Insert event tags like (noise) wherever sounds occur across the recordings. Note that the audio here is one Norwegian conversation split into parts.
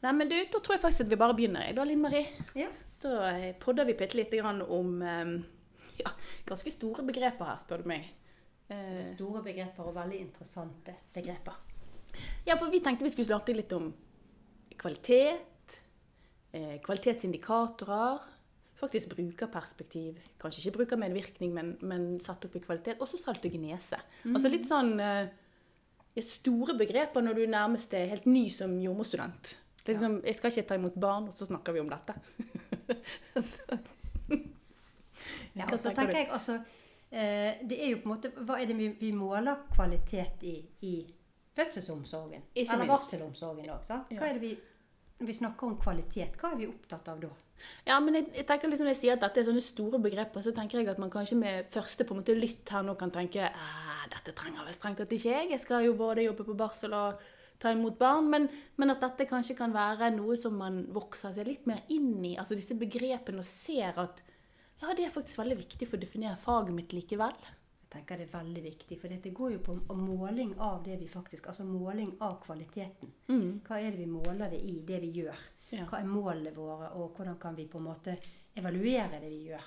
Nei, men du, Da tror jeg faktisk at vi bare begynner. jeg, Da, Linn Marie. Ja. Da eh, podder vi bitte lite grann om eh, (laughs) ja, ganske store begreper her, spør du meg. Eh, Store begreper og veldig interessante begreper. ja, for vi tenkte vi skulle snakke litt om kvalitet, eh, kvalitetsindikatorer, faktisk brukerperspektiv. Kanskje ikke brukermedvirkning, men, men satt opp i kvalitet. Også saltogenese. Altså litt sånn store begreper når du nærmest er helt ny som jordmorstudent. Liksom, Jeg skal ikke ta imot barn, og så snakker vi om dette. (laughs) Ja, og så tenker jeg altså Det er jo på en måte Hva er det vi, vi måler kvalitet i i fødselsomsorgen? Ikke Eller barselomsorgen òg. Hva er det vi Når vi snakker om kvalitet, hva er vi opptatt av da? Ja, men jeg, jeg tenker liksom jeg sier at dette er sånne store begreper, så tenker jeg at man kanskje med første på en måte lytt her nå kan tenke «Ah, dette trenger vel strengt tatt ikke jeg. Jeg skal jo både jobbe på barsel og ta imot barn. Men, men at dette kanskje kan være noe som man vokser seg litt mer inn i. Altså disse begrepene og ser at ja, det er faktisk veldig viktig for å definere faget mitt likevel. Jeg tenker det er veldig viktig, for dette går jo på måling av det vi faktisk Altså måling av kvaliteten. Hva er det vi måler det i, det vi gjør? Ja. Hva er målene våre, og hvordan kan vi på en måte evaluere det vi gjør?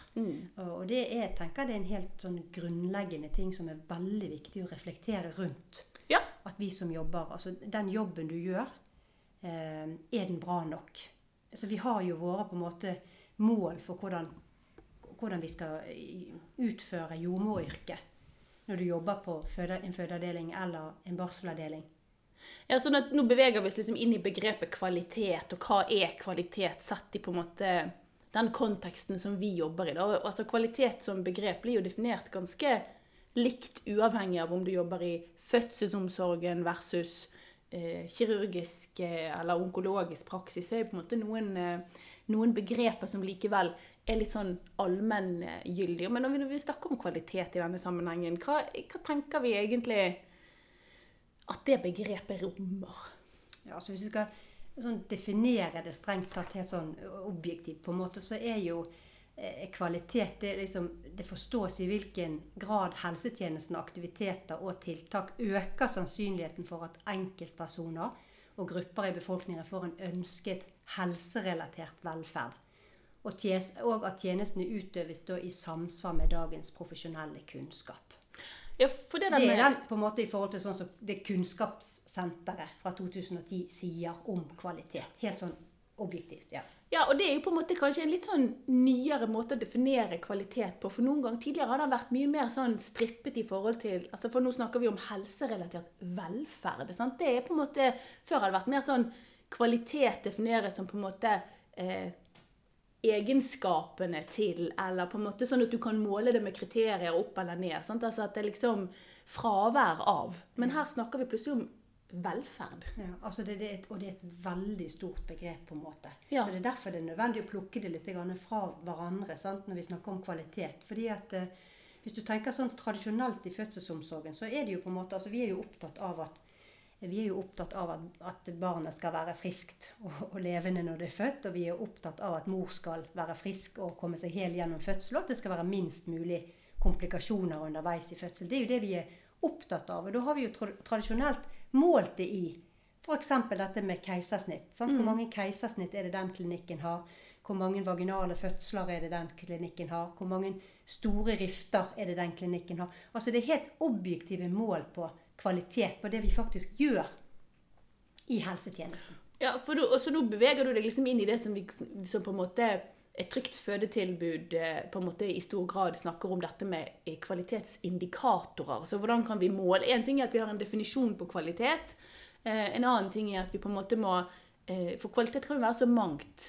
Og, og det er, jeg tenker det er en helt sånn grunnleggende ting som er veldig viktig å reflektere rundt. Ja. At vi som jobber Altså den jobben du gjør, eh, er den bra nok? Altså vi har jo våre på en måte mål for hvordan, hvordan vi skal utføre jordmoryrket når du jobber på en fødeavdeling eller en barselavdeling. Ja, sånn at Nå beveger vi oss liksom inn i begrepet kvalitet, og hva er kvalitet sett i på en måte den konteksten som vi jobber i. Da. Altså Kvalitet som begrep blir jo definert ganske likt, uavhengig av om du jobber i fødselsomsorgen versus eh, kirurgisk eh, eller onkologisk praksis. Er jo på en måte noen, eh, noen begreper som likevel er litt sånn allmenngyldige. Men når vi, når vi snakker om kvalitet i denne sammenhengen, hva, hva tenker vi egentlig at det begrepet rommer. Ja, altså Hvis vi skal sånn, definere det strengt tatt helt sånn objektivt, på en måte, så er jo kvalitet det, liksom, det forstås i hvilken grad helsetjenesten, aktiviteter og tiltak øker sannsynligheten for at enkeltpersoner og grupper i befolkningen får en ønsket helserelatert velferd. Og, og at tjenestene utøves i samsvar med dagens profesjonelle kunnskap. Ja, det, Det er den på en måte i forhold til sånn som det Kunnskapssenteret fra 2010 sier om kvalitet. Helt sånn objektivt. ja. Ja, og det er jo på en måte kanskje en litt sånn nyere måte å definere kvalitet på. For noen gang tidligere har den vært mye mer sånn strippet i forhold til altså For nå snakker vi om helserelatert velferd. Sant? Det er på en måte Før har det vært mer sånn kvalitet defineres som på en måte eh, egenskapene til, eller på en måte sånn at du kan måle det med kriterier opp eller ned. Sant? Altså at det er liksom fravær av. Men her snakker vi plutselig om velferd. Ja, altså det, det et, og det er et veldig stort begrep, på en måte. Ja. Så Det er derfor det er nødvendig å plukke det litt fra hverandre sant, når vi snakker om kvalitet. Fordi at eh, Hvis du tenker sånn tradisjonelt i fødselsomsorgen, så er det jo på en måte, altså vi er jo opptatt av at vi er jo opptatt av at, at barnet skal være friskt og, og levende når det er født. Og vi er opptatt av at mor skal være frisk og komme seg hel gjennom fødsel. Og at det skal være minst mulig komplikasjoner underveis i fødsel. Det er jo det vi er opptatt av. Og da har vi jo tradisjonelt målt det i f.eks. dette med keisersnitt. Sant? Hvor mange keisersnitt er det den klinikken har? Hvor mange vaginale fødsler er det den klinikken har? Hvor mange store rifter er det den klinikken har? Altså Det er helt objektive mål på kvalitet på det vi faktisk gjør i helsetjenesten. Ja, for du, og så nå beveger du deg liksom inn i det som, vi, som på en måte et trygt fødetilbud eh, på en måte i stor grad snakker om dette med eh, kvalitetsindikatorer. Så hvordan kan vi måle? En ting er at vi har en definisjon på kvalitet. Eh, en annen ting er at vi på en måte må For kvalitet kan jo være så mangt.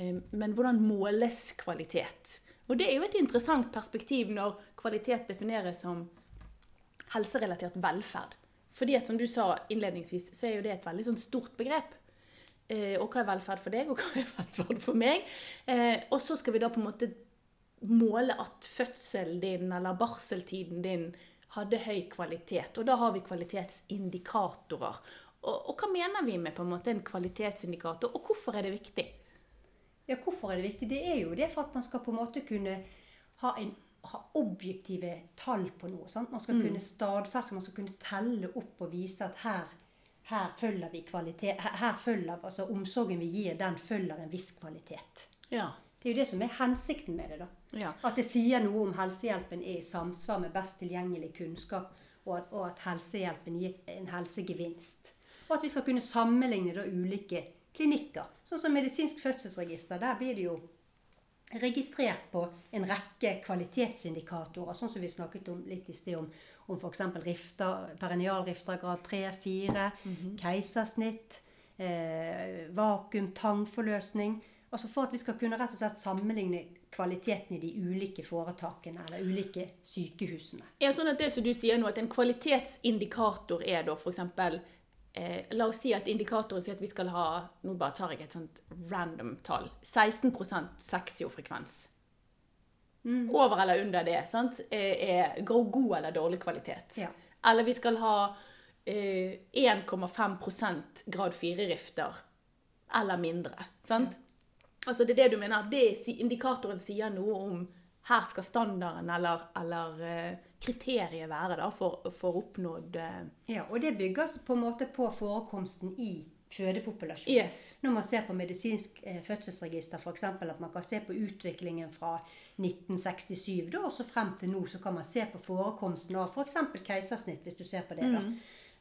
Men hvordan måles kvalitet? Og det er jo et interessant perspektiv når kvalitet defineres som helserelatert velferd. Fordi at som du sa innledningsvis, så er jo det et veldig sånn stort begrep. Eh, og hva er velferd for deg, og hva er velferd for meg? Eh, og så skal vi da på en måte måle at fødselen din eller barseltiden din hadde høy kvalitet. Og da har vi kvalitetsindikatorer. Og, og hva mener vi med på en måte en kvalitetsindikator, og hvorfor er det viktig? Ja, hvorfor er det viktig? Det er jo det for at man skal på en måte kunne ha, en, ha objektive tall på noe. Sant? Man skal kunne stadfeste, man skal kunne telle opp og vise at her, her følger vi kvalitet her, her følger, altså Omsorgen vi gir, den følger en viss kvalitet. Ja. Det er jo det som er hensikten med det. da. Ja. At det sier noe om helsehjelpen er i samsvar med best tilgjengelig kunnskap, og at, og at helsehjelpen gir en helsegevinst. Og at vi skal kunne sammenligne da ulike klinikker. Sånn som medisinsk fødselsregister. Der blir det jo registrert på en rekke kvalitetsindikatorer, sånn som vi snakket om litt i sted om, om f.eks. rifter, perinealrifter grad 3-4, keisersnitt, eh, vakuum, tangforløsning. Altså For at vi skal kunne rett og slett sammenligne kvaliteten i de ulike foretakene eller ulike sykehusene. Ja, sånn at det som du sier nå, at en kvalitetsindikator er da f.eks. eh, La oss si at indikatoren sier at vi skal ha Nå bare tar jeg et sånt random tall. 16 sexio-frekvens. Over eller under det sant? Er god god eller dårlig kvalitet. Ja. Eller vi skal ha eh, 1,5 grad 4-rifter eller mindre. sant? Altså det er det du mener, at det, indikatoren sier noe om her skal standarden eller, eller eh, kriteriet være da, for, for oppnådd eh, Ja, Og det bygger på en måte på forekomsten i fødepopulasjonen. Yes. Når man ser på medisinsk eh, fødselsregister, f.eks. at man kan se på utviklingen fra 1967 da, og så frem til nå, så kan man se på forekomsten av f.eks. keisersnitt, hvis du ser på det. da.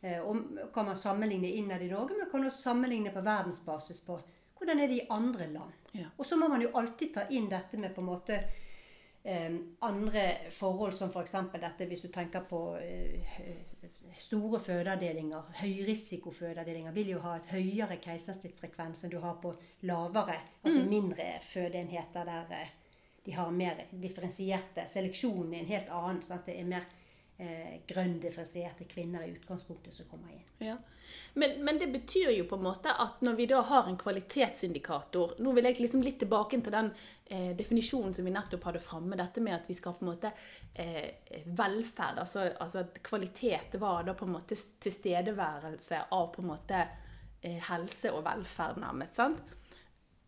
Eh, og kan man sammenligne innad i Norge, men kan også sammenligne på verdensbasis på hvordan er det i andre land. Ja. Og så må man jo alltid ta inn dette med på en måte andre forhold, som f.eks. dette hvis du tenker på eh, store fødeavdelinger, høyrisikofødeavdelinger, vil jo ha et høyere keisersnittfrekvens enn du har på lavere, altså mindre fødeenheter der eh, de har mer differensierte Seleksjonen er en helt annen. sånn at Det er mer eh, grønndifferensierte kvinner i utgangspunktet som kommer inn. Ja. Men, men det betyr jo på en måte at når vi da har en kvalitetsindikator Nå vil jeg liksom litt tilbake til den eh, definisjonen som vi nettopp hadde framme. Dette med at vi skal på en måte eh, velferd, altså, altså at kvalitet var da på en måte tilstedeværelse av på en måte eh, helse og velferd, nærmest. sant?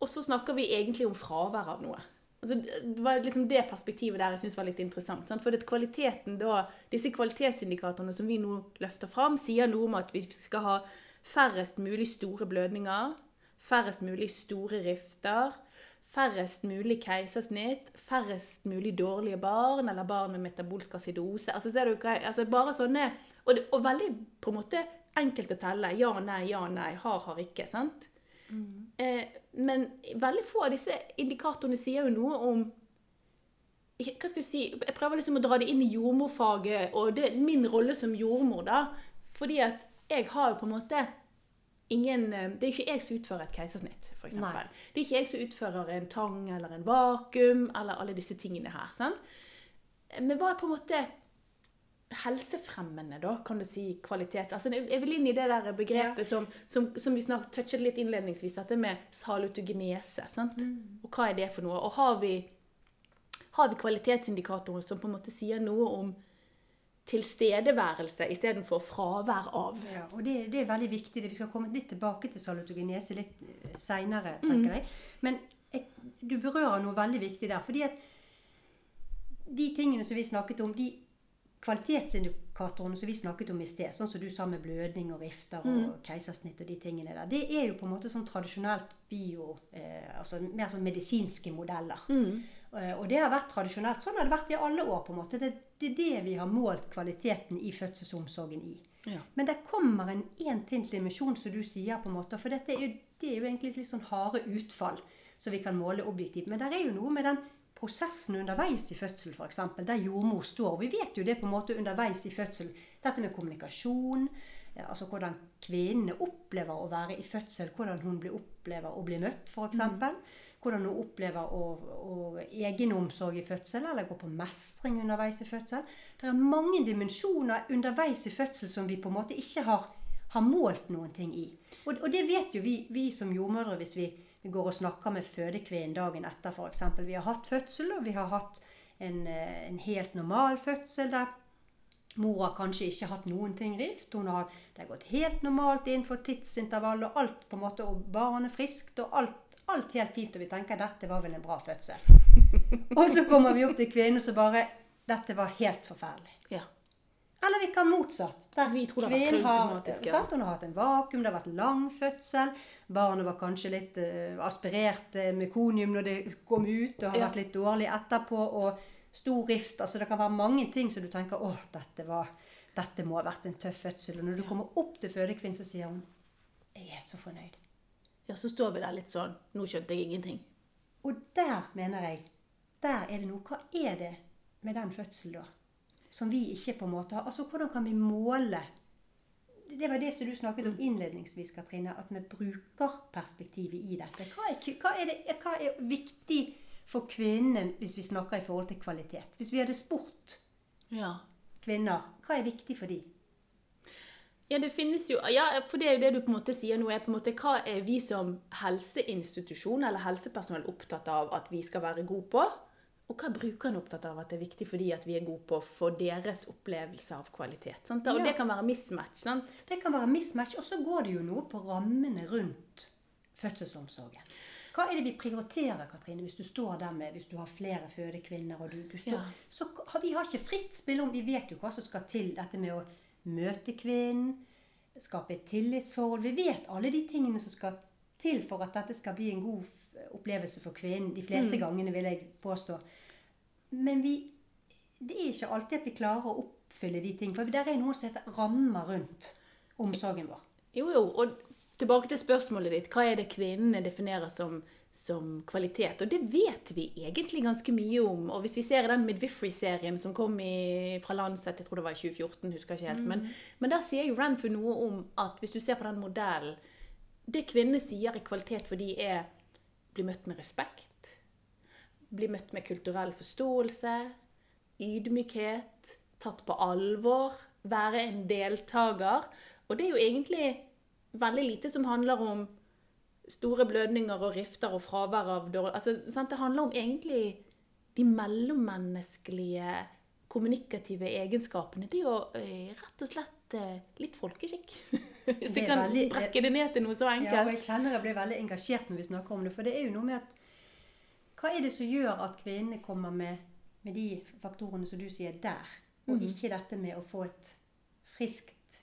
Og så snakker vi egentlig om fravær av noe. Altså, det var liksom det perspektivet der jeg synes var litt interessant. Sant? For kvaliteten da, disse kvalitetsindikatorene som vi nå løfter fram, sier noe om at vi skal ha færrest mulig store blødninger, færrest mulig store rifter, færrest mulig keisersnitt, færrest mulig dårlige barn eller barn med metabolsk acidose. Altså, ser du, hva altså bare sånne, og, det, og veldig på en måte enkelt å telle. Ja, nei, ja, nei, har, har ikke. sant? Eh, men veldig få av disse indikatorene sier jo noe om Hva skal jeg si Jeg prøver liksom å dra det inn i jordmorfaget og det er min rolle som jordmor. da, Fordi at jeg har jo på en måte ingen eh, Det er ikke jeg som utfører et keisersnitt, f.eks. Det er ikke jeg som utfører en tang eller en vakuum eller alle disse tingene her. sant? Men hva er på en måte helsefremmende, da, kan du si, kvalitets... Altså, jeg vil inn i det der begrepet som, som, som vi snart touchet litt innledningsvis, dette med salutogenese. sant? Og hva er det for noe? Og har vi, har vi kvalitetsindikatorer som på en måte sier noe om tilstedeværelse istedenfor fravær av? Ja, og det, det er veldig viktig. Vi skal komme litt tilbake til salutogenese litt seinere, tenker jeg. Men jeg, du berører noe veldig viktig der. fordi at de tingene som vi snakket om, de kvalitetsindikatorene som vi snakket om i sted, sånn som du sa med blødning og rifter og keisersnitt og de tingene der, det er jo på en måte sånn tradisjonelt bio... Eh, altså mer sånn medisinske modeller. Eh, og det har vært tradisjonelt. Sånn har det vært i alle år. på en måte. Det, det er det vi har målt kvaliteten i fødselsomsorgen i. Ja. Men det kommer en én til dimensjon, som du sier, på en måte. For dette er jo, det er jo egentlig litt sånn harde utfall som vi kan måle objektivt. Men det er jo noe med den prosessen underveis i fødsel, f.eks., der jordmor står. Vi vet jo det på en måte underveis i fødsel. Dette med kommunikasjon, eh, altså hvordan kvinnene opplever å være i fødsel, hvordan hun blir opplever å bli møtt, f.eks. Hvordan hun opplever å, å egenomsorg i fødsel, eller gå på mestring underveis i fødsel. Det er mange dimensjoner underveis i fødsel som vi på en måte ikke har, har målt noen ting i. Og, og det vet jo vi, vi som jordmødre hvis vi, vi går og snakker med fødekvinnen dagen etter f.eks. Vi har hatt fødsel, og vi har hatt en, eh, en helt normal fødsel der Mor har kanskje ikke hatt noen ting rift. Hun har, det har gått helt normalt innenfor tidsintervall, og alt på en måte, og barnet friskt, og alt, alt helt fint. Og vi tenker dette var vel en bra fødsel. (laughs) og så kommer vi opp til kvinnen, så bare Dette var helt forferdelig. Ja. Eller vi kan motsatt. Der Vi tror det har vært har, sant? Hun har hatt en vakuum, det har vært lang fødsel. Barnet var kanskje litt uh, aspirert eh, med konium når det kom ut, og har Ja. vært litt dårlig etterpå. Og stor rift. Altså det kan være mange ting som du tenker åh, dette, var, dette må ha vært en tøff fødsel. Og når du kommer opp til fødekvinnen, så sier hun jeg er så fornøyd. Ja, så står vi der litt sånn Nå skjønte jeg ingenting. Og der mener jeg Der er det noe. Hva er det med den fødselen, da? Som vi ikke på en måte har Altså, hvordan kan vi måle Det var det som du snakket om innledningsvis, Katrine. At vi bruker perspektivet i dette. Hva er, hva er, det, hva er viktig for kvinnen hvis vi snakker i forhold til kvalitet? Hvis vi hadde spurt Ja. kvinner, hva er viktig for dem? Ja, det finnes jo Ja, for det er jo det du på en måte sier nå, er på en måte hva er vi som helseinstitusjon eller helsepersonell opptatt av at vi skal være gode på? Og hva er brukerne opptatt av at det er viktig fordi at vi er gode på for deres opplevelse av kvalitet? Sant? Og Ja. det kan være mismatch. sant? Det kan være mismatch, og så går det jo noe på rammene rundt fødselsomsorgen. Hva er det vi prioriterer, Katrine, hvis du står der med, hvis du har flere fødekvinner, og du, du står, Ja. så har vi har ikke fritt spill om, vi vet jo hva som skal til, dette med å møte kvinnen, skape et tillitsforhold, vi vet alle de tingene som skal til for at dette skal bli en god opplevelse for kvinnen, de fleste gangene vil jeg påstå. Men vi, det er ikke alltid at vi klarer å oppfylle de ting, for der er noe som heter rammer rundt omsorgen vår. Jo, jo. Og tilbake til spørsmålet ditt. Hva er det kvinnene definerer som, som kvalitet? Og det vet vi egentlig ganske mye om. Og hvis vi ser den Midwifery-serien som kom i, fra Lancet, jeg tror det var i 2014, husker jeg ikke helt, men, men der sier jo Ranford noe om at hvis du ser på den modellen Det kvinnene sier er kvalitet for de er bli møtt med respekt, bli møtt med kulturell forståelse, ydmykhet, tatt på alvor, være en deltaker. Og det er jo egentlig veldig lite som handler om store blødninger og rifter og fravær av dårlig altså? Det handler om egentlig de mellommenneskelige kommunikative egenskapene. Det er jo eh, rett og slett eh, litt folkeskikk. (laughs) Hvis jeg kan veldig- brekke det ned til noe så enkelt. Ja, og jeg kjenner jeg blir veldig engasjert når vi snakker om det. For det er jo noe med at Hva er det som gjør at kvinnene kommer med, med de faktorene som du sier der, og mm. ikke dette med å få et friskt,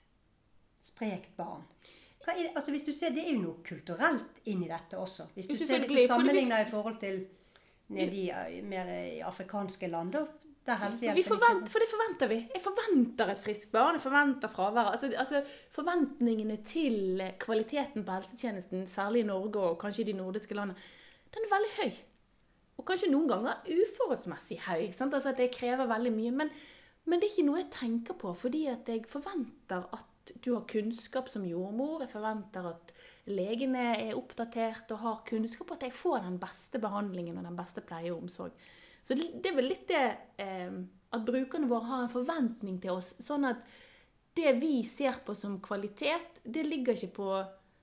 sprekt barn? Det? Altså hvis du ser, Det er jo noe kulturelt inni dette også. Hvis du, ser, hvis du sammenligner i forhold til nede i eh, mer afrikanske land, da, er forvent, for det forventer vi. Jeg forventer et friskt barn. Jeg forventer fravær. Altså, altså, forventningene til kvaliteten på helsetjenesten, særlig i Norge og kanskje i de nordiske landene, den er veldig høy. Og kanskje noen ganger uforholdsmessig høy. Sant? Altså at det krever veldig mye. Men, men det er ikke noe jeg tenker på, fordi at jeg forventer at du har kunnskap som jordmor. Jeg forventer at legene er oppdatert og har kunnskap og at jeg får den beste behandlingen og den beste pleie og omsorg. Så det, det er vel litt det eh, at brukerne våre har en forventning til oss. Sånn at det vi ser på som kvalitet, det ligger ikke på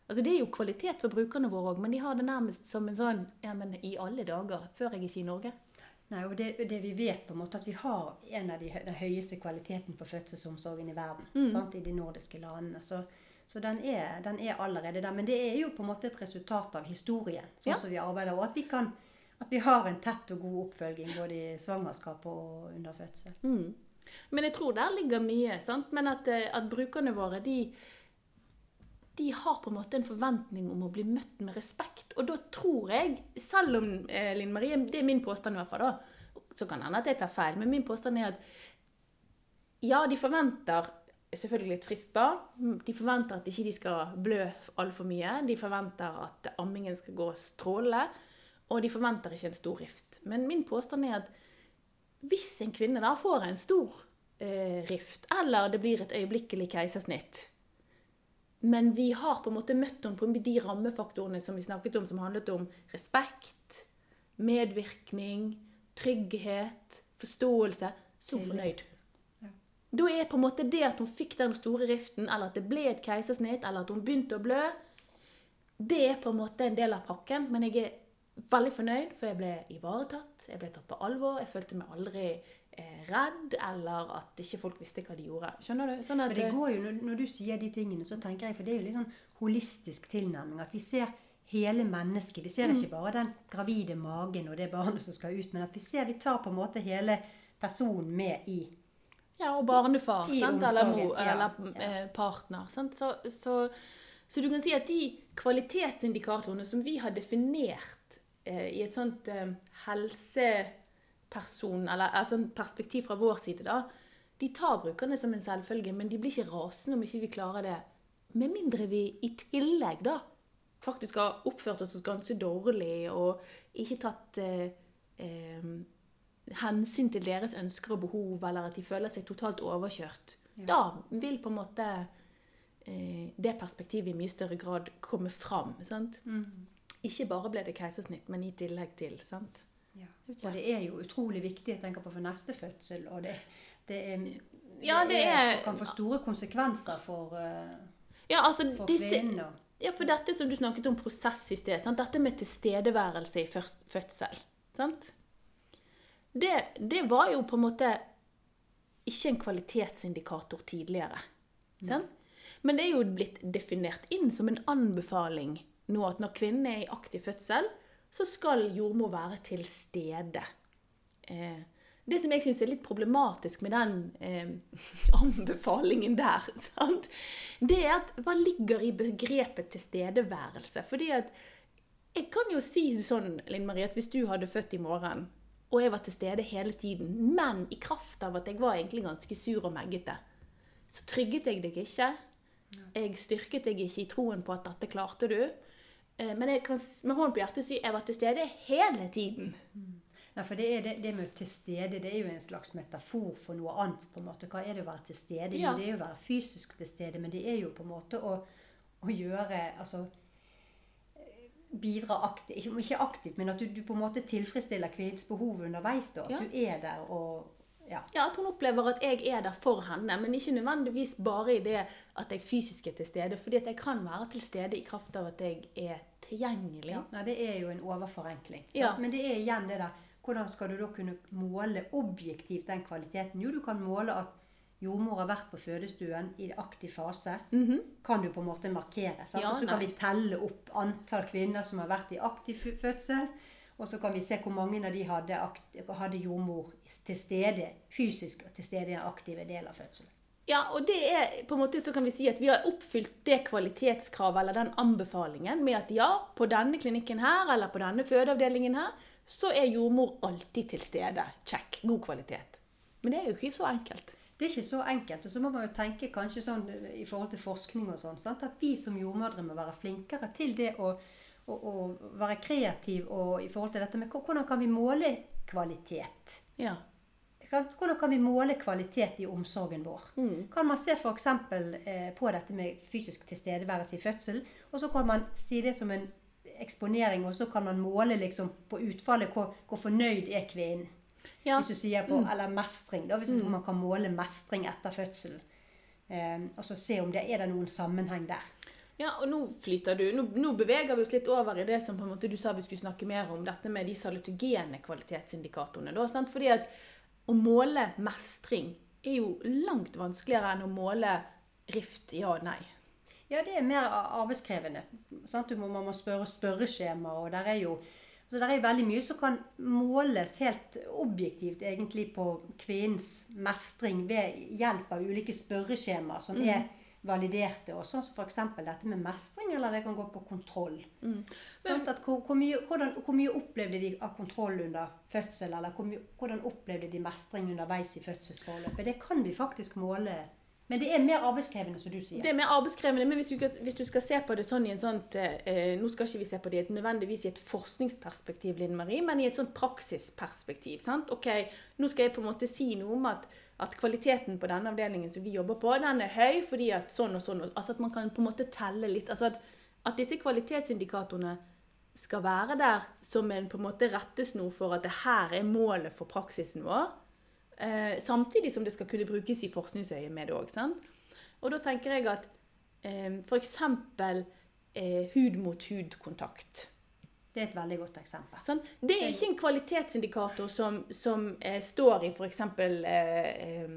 Altså Det er jo kvalitet for brukerne våre òg, men de har det nærmest som en sånn Ja, men i alle dager, før jeg ikke er i Norge. Nei, og det, det vi vet på en måte at vi har en av de, den høyeste kvaliteten på fødselsomsorgen i verden. Mm. Sant? I de nordiske landene. Så, så den, er, den er allerede der. Men det er jo på en måte et resultat av historien, sånn Ja. som vi arbeider. Og at vi, kan, at vi har en tett og god oppfølging både i svangerskap og under fødsel. Mm. Men jeg tror der ligger mye. sant? Men at, eh, at brukerne våre de, de har på en måte en forventning om å bli møtt med respekt. Og da tror jeg, selv om eh, Linn Marie, det er min påstand i hvert fall, da, så kan hende at jeg tar feil, men min påstand er at ja, de forventer selvfølgelig et friskt barn. De forventer at ikke de skal blø altfor mye. De forventer at ammingen skal gå strålende. Og de forventer ikke en stor rift. Men min påstand er at hvis en kvinne da får en stor eh, rift, eller det blir et øyeblikkelig keisersnitt, men vi har på en måte møtt henne på de rammefaktorene som vi snakket om, som handlet om respekt, medvirkning, trygghet, forståelse, så fornøyd. Da er på en måte det at hun fikk den store riften, eller at det ble et keisersnitt, eller at hun begynte å blø, det er på en måte en del av pakken. Men jeg er veldig fornøyd, for jeg ble ivaretatt, jeg ble tatt på alvor. Jeg følte meg aldri eh, redd, eller at ikke folk visste hva de gjorde. Skjønner du? Sånn For det går jo, når, når du sier de tingene, så tenker jeg, for det er jo litt sånn holistisk tilnærming. At vi ser hele mennesket. Vi ser ikke bare den gravide magen og det barnet som skal ut, men at vi ser, vi tar på en måte hele personen med i Ja, og barnefar, I sant? eller mor, ja, eller ja. eh, partner. Sant? Så, så, så du kan si at de kvalitetsindikatorene som vi har definert eh, i et sånt eh, helseperson, eller et sånt perspektiv fra vår side, da, de tar brukerne som en selvfølge, men de blir ikke rasende om ikke vi klarer det. Med mindre vi i tillegg da faktisk har oppført oss ganske dårlig og ikke tatt eh, eh, hensyn til deres ønsker og behov, eller at de føler seg totalt overkjørt. Ja. Da vil på en måte eh, det perspektivet i mye større grad komme fram. Sant? Ikke bare ble det keisersnitt, men i tillegg til. sant? Ja. Og det er jo utrolig viktig jeg tenker på for neste fødsel. Og det, det, er, Ja, det er- kan få store konsekvenser for, eh, Ja, altså, for og- Ja, for dette som du snakket om prosess i sted, sant? dette med tilstedeværelse i fødsel, sant? Det, det var jo på en måte ikke en kvalitetsindikator tidligere. Sant? Men det er jo blitt definert inn som en anbefaling nå at når kvinnen er i aktiv fødsel, så skal jordmor være til stede. Eh, det som jeg syns er litt problematisk med den eh, (laughs) anbefalingen der, sant? det er at hva ligger i begrepet tilstedeværelse? Fordi at jeg kan jo si sånn, Linn Marie, at hvis du hadde født i morgen, og jeg var til stede hele tiden, men i kraft av at jeg var egentlig ganske sur og meggete, så trygget jeg deg ikke. Jeg styrket deg ikke i troen på at dette klarte du. Eh, Men jeg kan med hånden på hjertet si jeg var til stede hele tiden. Nei, for det, det, det med til stede, det er jo en slags metafor for noe annet. på en måte. Hva er det å være til stede? Ja. Jo, det er jo å være fysisk til stede, men det er jo på en måte å, å gjøre Altså eh, bidra aktivt. Ikke, ikke aktivt, men at du, du på en måte tilfredsstiller kvinnens behov underveis. da. At Ja. du er der og Ja. Ja, At hun opplever at jeg er der for henne, men ikke nødvendigvis bare i det at jeg fysisk er til stede. Fordi at jeg kan være til stede i kraft av at jeg er tilgjengelig. Ja, nei, det er jo en overforenkling. Ja. Men det er igjen det der Hvordan skal du da kunne måle objektivt den kvaliteten? Jo, du kan måle at jordmor har vært på fødestuen i aktiv fase. Kan du på en måte markere. Ja, og så kan vi telle opp antall kvinner som har vært i aktiv fødsel. Og så kan vi se hvor mange av de hadde, hadde jordmor til stede fysisk til stede i den aktive delen av fødselen. Ja, og det er på en måte så kan vi si at vi har oppfylt det kvalitetskravet eller den anbefalingen med at ja, på denne klinikken her eller på denne fødeavdelingen her, så er jordmor alltid til stede. Check. God kvalitet. Men det er jo ikke så enkelt. Det er ikke så enkelt. Og så må man jo tenke kanskje sånn eh, i forhold til forskning og sånn, at vi som jordmødre må være flinkere til det å, å, å være kreativ og i forhold til dette med hvordan kan vi måle kvalitet? Ja. Hvordan kan vi måle kvalitet i omsorgen vår? Mm. Kan man se f.eks. Eh, på dette med fysisk tilstedeværelse i fødsel, og så kan man si det som en eksponering, og så kan man måle liksom på utfallet hvor, hvor fornøyd er kvinnen. Ja. Hvis du sier på, Eller mestring, da, hvis man kan måle mestring etter fødselen. Eh, og så se om det er det noen sammenheng der. Ja, og nå flyter du. Nå, nå beveger vi oss litt over i det som på en måte du sa vi skulle snakke mer om, dette med de salutogene kvalitetsindikatorene. Da, sant? Fordi at å måle mestring er jo langt vanskeligere enn å måle rift ja og nei. Ja, det er mer arbeidskrevende. Sant? Du må, man må spørre spørreskjema, og der er jo så der er veldig mye som kan måles helt objektivt egentlig på kvinnens mestring ved hjelp av ulike spørreskjemaer som er validerte. og Sånn som f.eks. dette med mestring, eller det kan gå på kontroll. Sånn at hvor, hvor, mye, hvordan, hvor mye opplevde de av kontroll under fødsel, eller hvor mye, hvordan opplevde de mestring underveis i fødselsforløpet? Det kan vi faktisk måle. Men det er mer arbeidskrevende, som du sier. Det er mer arbeidskrevende, men hvis du, hvis du skal se på det sånn i en sånt eh, Nå skal ikke vi se på det et- nødvendigvis i et forskningsperspektiv, Linn Marie, men i et sånt praksisperspektiv. sant? Ok, Nå skal jeg på en måte si noe om at, at kvaliteten på denne avdelingen som vi jobber på, den er høy fordi at sånn og sånn. altså At man kan på en måte telle litt. altså At, at disse kvalitetsindikatorene skal være der som en på en måte rettesnor for at det her er målet for praksisen vår. Eh, samtidig som det skal kunne brukes i forskningsøyemed òg. Og da tenker jeg at eh, f.eks. Eh, hud mot hud-kontakt. Det er et veldig godt eksempel. Sånn? Det er ikke en kvalitetsindikator som, som eh, står i f.eks. Eh, eh,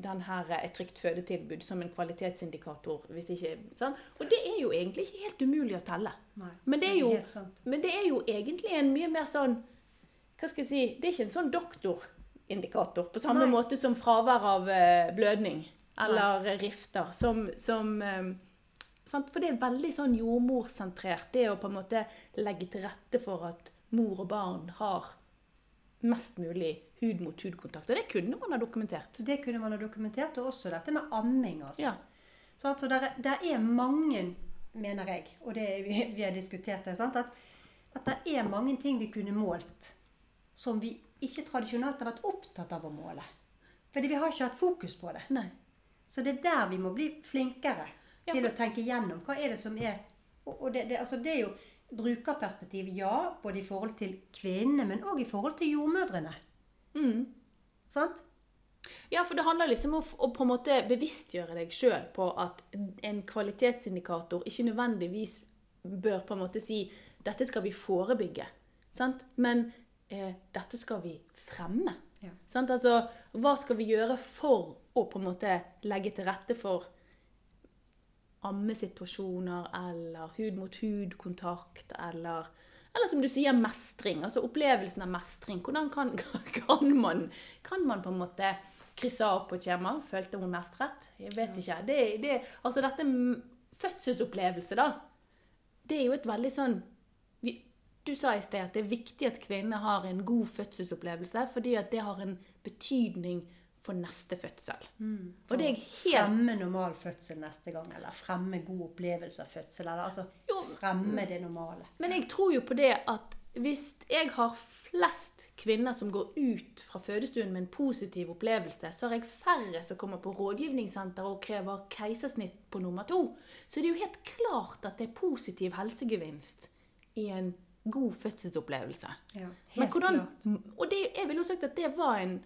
den her eh, et trygt fødetilbud som en kvalitetsindikator. Hvis ikke, sånn? Og det er jo egentlig ikke helt umulig å telle. Nei, Men det jo, men det er jo egentlig en mye mer sånn Hva skal jeg si Det er ikke en sånn doktor kvalitetsindikator. På samme Nei. måte som fravær av eh, blødning eller Nei. rifter. Som, som eh, sant? For det er veldig sånn jordmorsentrert, det å på en måte legge til rette for at mor og barn har mest mulig hud-mot-hud-kontakt. Og det kunne man ha dokumentert. Det kunne man ha dokumentert, og også dette med amming. altså. Ja. Så altså, der, er- der er mange, mener jeg, og det er vi, vi har diskutert det, sant? At, at det er mange ting vi kunne målt som vi ikke tradisjonelt har vært opptatt av å måle. Fordi vi har ikke hatt fokus på det. Nei. Så det er der vi må bli flinkere Ja, til for- å tenke gjennom hva er det som er Og, det, det, altså det er jo brukerperspektiv, ja, både i forhold til kvinnene, men òg i forhold til jordmødrene. Mm. Sant? Ja, for det handler liksom om å på en måte bevisstgjøre deg sjøl på at en kvalitetsindikator ikke nødvendigvis bør på en måte si dette skal vi forebygge, sant? men eh, dette skal vi fremme. Ja. Sant? Altså, hva skal vi gjøre for å på en måte legge til rette for ammesituasjoner eller hud-mot-hud-kontakt eller eller som du sier, mestring. Altså opplevelsen av mestring. Hvordan kan, (laughs) kan, man, kan man på en måte krysse av på et skjema? Følte hun mestret? Jeg vet ikke. Det, det, altså dette fødselsopplevelse, da. Det er jo et veldig sånn Du sa i sted at det er viktig at kvinner har en god fødselsopplevelse, fordi at det har en betydning for neste fødsel. Og det er helt Fremme normal fødsel neste gang, eller fremme god opplevelse av fødsel. Eller altså Jo. fremme det normale. Men jeg tror jo på det at hvis jeg har flest kvinner som går ut fra fødestuen med en positiv opplevelse, så har jeg færre som kommer på rådgivningssenter og krever keisersnitt på nummer to. Så det er jo helt klart at det er positiv helsegevinst i en god fødselsopplevelse. Ja, helt hvordan, klart. og det, jeg ville jo sagt at det var en,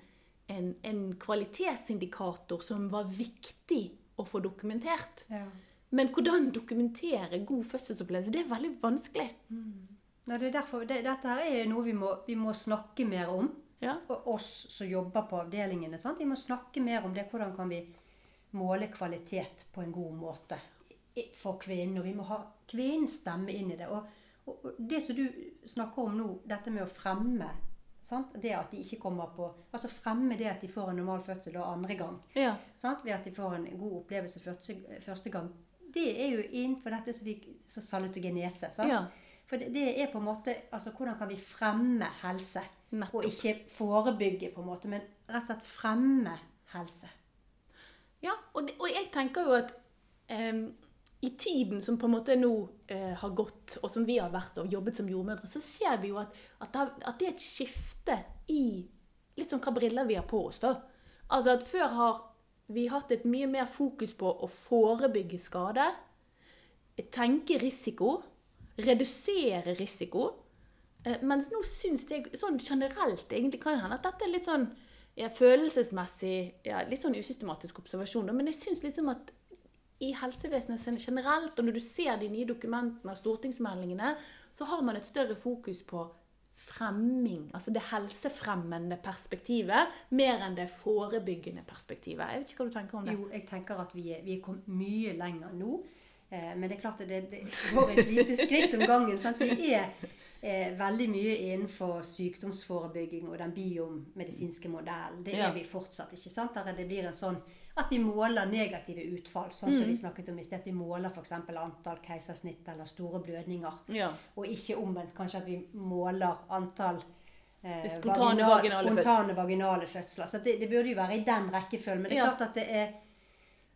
en, en kvalitetsindikator som var viktig å få dokumentert. Ja. Men hvordan dokumentere god fødselsopplevelse, det er veldig vanskelig. Nei, det er derfor, det, dette her er noe vi må, vi må snakke mer om. Ja. Og oss som jobber på avdelingene. Sant? Vi må snakke mer om det. Hvordan kan vi måle kvalitet på en god måte for kvinnen? Og vi må ha kvinnens stemme inn i det. Og, og, det som du snakker om nå, dette med å fremme sant? Det at de ikke kommer på Altså fremme det at de får en normal fødsel og andre gang. Ja. Sant? Ved at de får en god opplevelse første, første gang. Det er jo innenfor dette som vi så salutogenese. Sant? Ja. For det, det er på en måte altså Hvordan kan vi fremme helse? Nettopp. Og ikke forebygge, på en måte, men rett og slett fremme helse. Ja, og, det, og jeg tenker jo at em, i tiden som på en måte nå eh, har gått, og som vi har vært og jobbet som jordmødre, så ser vi jo at, at, det, er- et skifte i litt sånn hva briller vi har på oss. da. Altså at Før har vi hatt et mye mer fokus på å forebygge skade, tenke risiko, redusere risiko. Eh, Mens nå syns jeg sånn generelt egentlig kan hende at dette er litt sånn ja, følelsesmessig ja, Litt sånn usystematisk observasjon, da, men jeg syns liksom at i helsevesenet generelt, og når du ser de nye dokumentene og stortingsmeldingene, så har man et større fokus på fremming, altså det helsefremmende perspektivet, mer enn det forebyggende perspektivet. Jeg vet ikke hva du tenker om det? Jo, jeg tenker at vi er, vi er kommet mye lenger nå. Eh, men det er klart at det, det går et lite skritt om gangen. Sant? Vi er eh, veldig mye innenfor sykdomsforebygging og den biomedisinske modellen. Det Ja. er vi fortsatt. ikke sant? Der det blir en sånn at vi måler negative utfall, sånn som vi snakket om i sted. At vi måler f.eks. antall keisersnitt eller store blødninger. Ja. Og ikke omvendt. Kanskje at vi måler antall eh, Spontane vaginal- vaginale spontane vaginale fødsler. Så det, det burde jo være i den rekkefølgen. Men det er Ja. klart at det er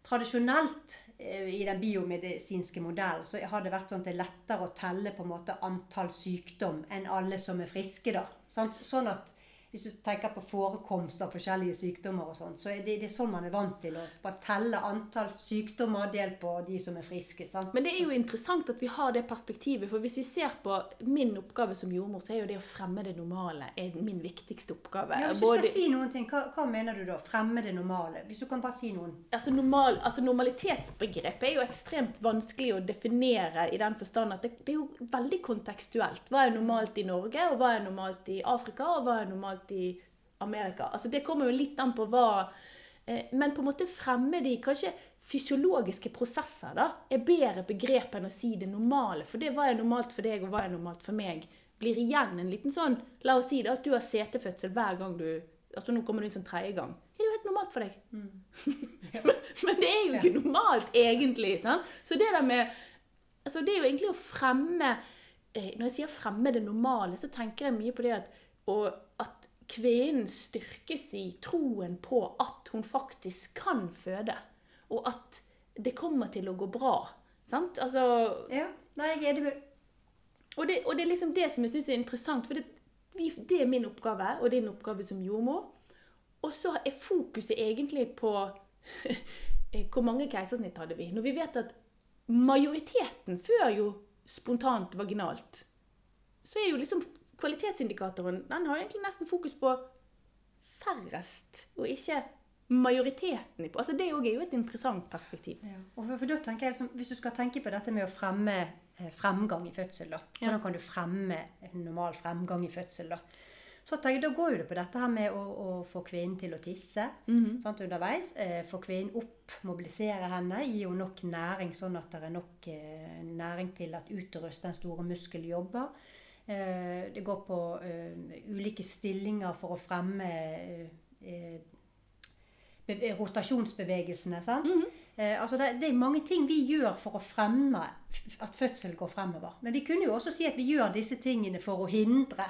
tradisjonelt eh, i den biomedisinske modellen så har det vært sånn at det er lettere å telle på en måte antall sykdom enn alle som er friske. da. Sant? Sånn at hvis du tenker på forekomst av forskjellige sykdommer og sånn, så er det, det er sånn man er vant til å bare telle antall sykdommer delt på de som er friske. sant? Men det er jo interessant at vi har det perspektivet, for hvis vi ser på min oppgave som jordmor, så er jo det å fremme det normale er min viktigste oppgave. Ja, hvis du Både- skal si noen ting, hva, hva mener du da? Fremme det normale? Hvis du kan bare si noen. altså, normal, altså Normalitetsbegrepet er jo ekstremt vanskelig å definere i den forstand at det, det er jo veldig kontekstuelt. Hva er normalt i Norge, og hva er normalt i Afrika, og hva er normalt i Amerika? Altså Det kommer jo litt an på hva eh, Men på en måte fremme de kanskje fysiologiske prosesser da, er bedre begrep enn å si det normale. For det hva er normalt for deg, og hva er normalt for meg, blir igjen en liten sånn La oss si det at du har setefødsel hver gang du altså nå kommer du inn som tredje gang, er det jo helt normalt for deg. (laughs) Ja. men, men det er jo ikke normalt, egentlig. Sånn. Så det der med altså Det er jo egentlig å fremme eh, Når jeg sier fremme det normale, så tenker jeg mye på det at, at kvinnen styrkes i troen på at hun faktisk kan føde. Og at det kommer til å gå bra. Sant? Altså, ja. Nei, jeg er det vel og, det, og det er liksom det som jeg syns er interessant. For det, det er min oppgave, og din oppgave som jordmor. Og så er fokuset egentlig på (laughs) hvor mange keisersnitt hadde vi. Når vi vet at majoriteten før jo spontant vaginalt, så er jo liksom kvalitetsindikatoren Den har egentlig nesten fokus på færrest, og ikke majoriteten. i- Altså Det er jo et interessant perspektiv. Ja. For, for da tenker jeg liksom, Hvis du skal tenke på dette med å fremme eh, fremgang i fødsel, da. Ja. hvordan kan du fremme normal fremgang i fødsel? Da Så tenker jeg, da går jo det på dette her med å, å få kvinnen til å tisse sant, underveis. Eh, få kvinnen opp, mobilisere henne, gi henne nok næring, sånn at det er nok eh, næring til at uterus, den store muskel, jobber. Eh, det går på eh, ulike stillinger for å fremme eh, be- rotasjonsbevegelsene. sant? eh, altså det, det er mange ting vi gjør for å fremme at fødsel går fremover. Men vi kunne jo også si at vi gjør disse tingene for å hindre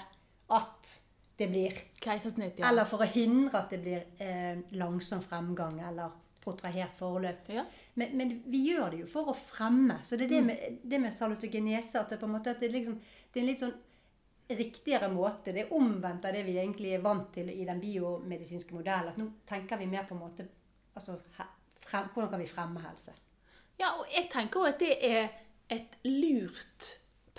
at det blir Keisersnitt, ja. Eller for å hindre at det blir eh, langsom fremgang eller protrahert forløp. ja. Men, men vi gjør det jo for å fremme. Så det er det med, det med salutogenese at det på en måte at det, liksom, det er en litt sånn riktigere måte. Det er omvendt av det vi egentlig er vant til i den biomedisinske modellen. At nå tenker vi mer på en måte altså, frem, Hvordan kan vi fremme helse? Ja, og jeg tenker at det er et lurt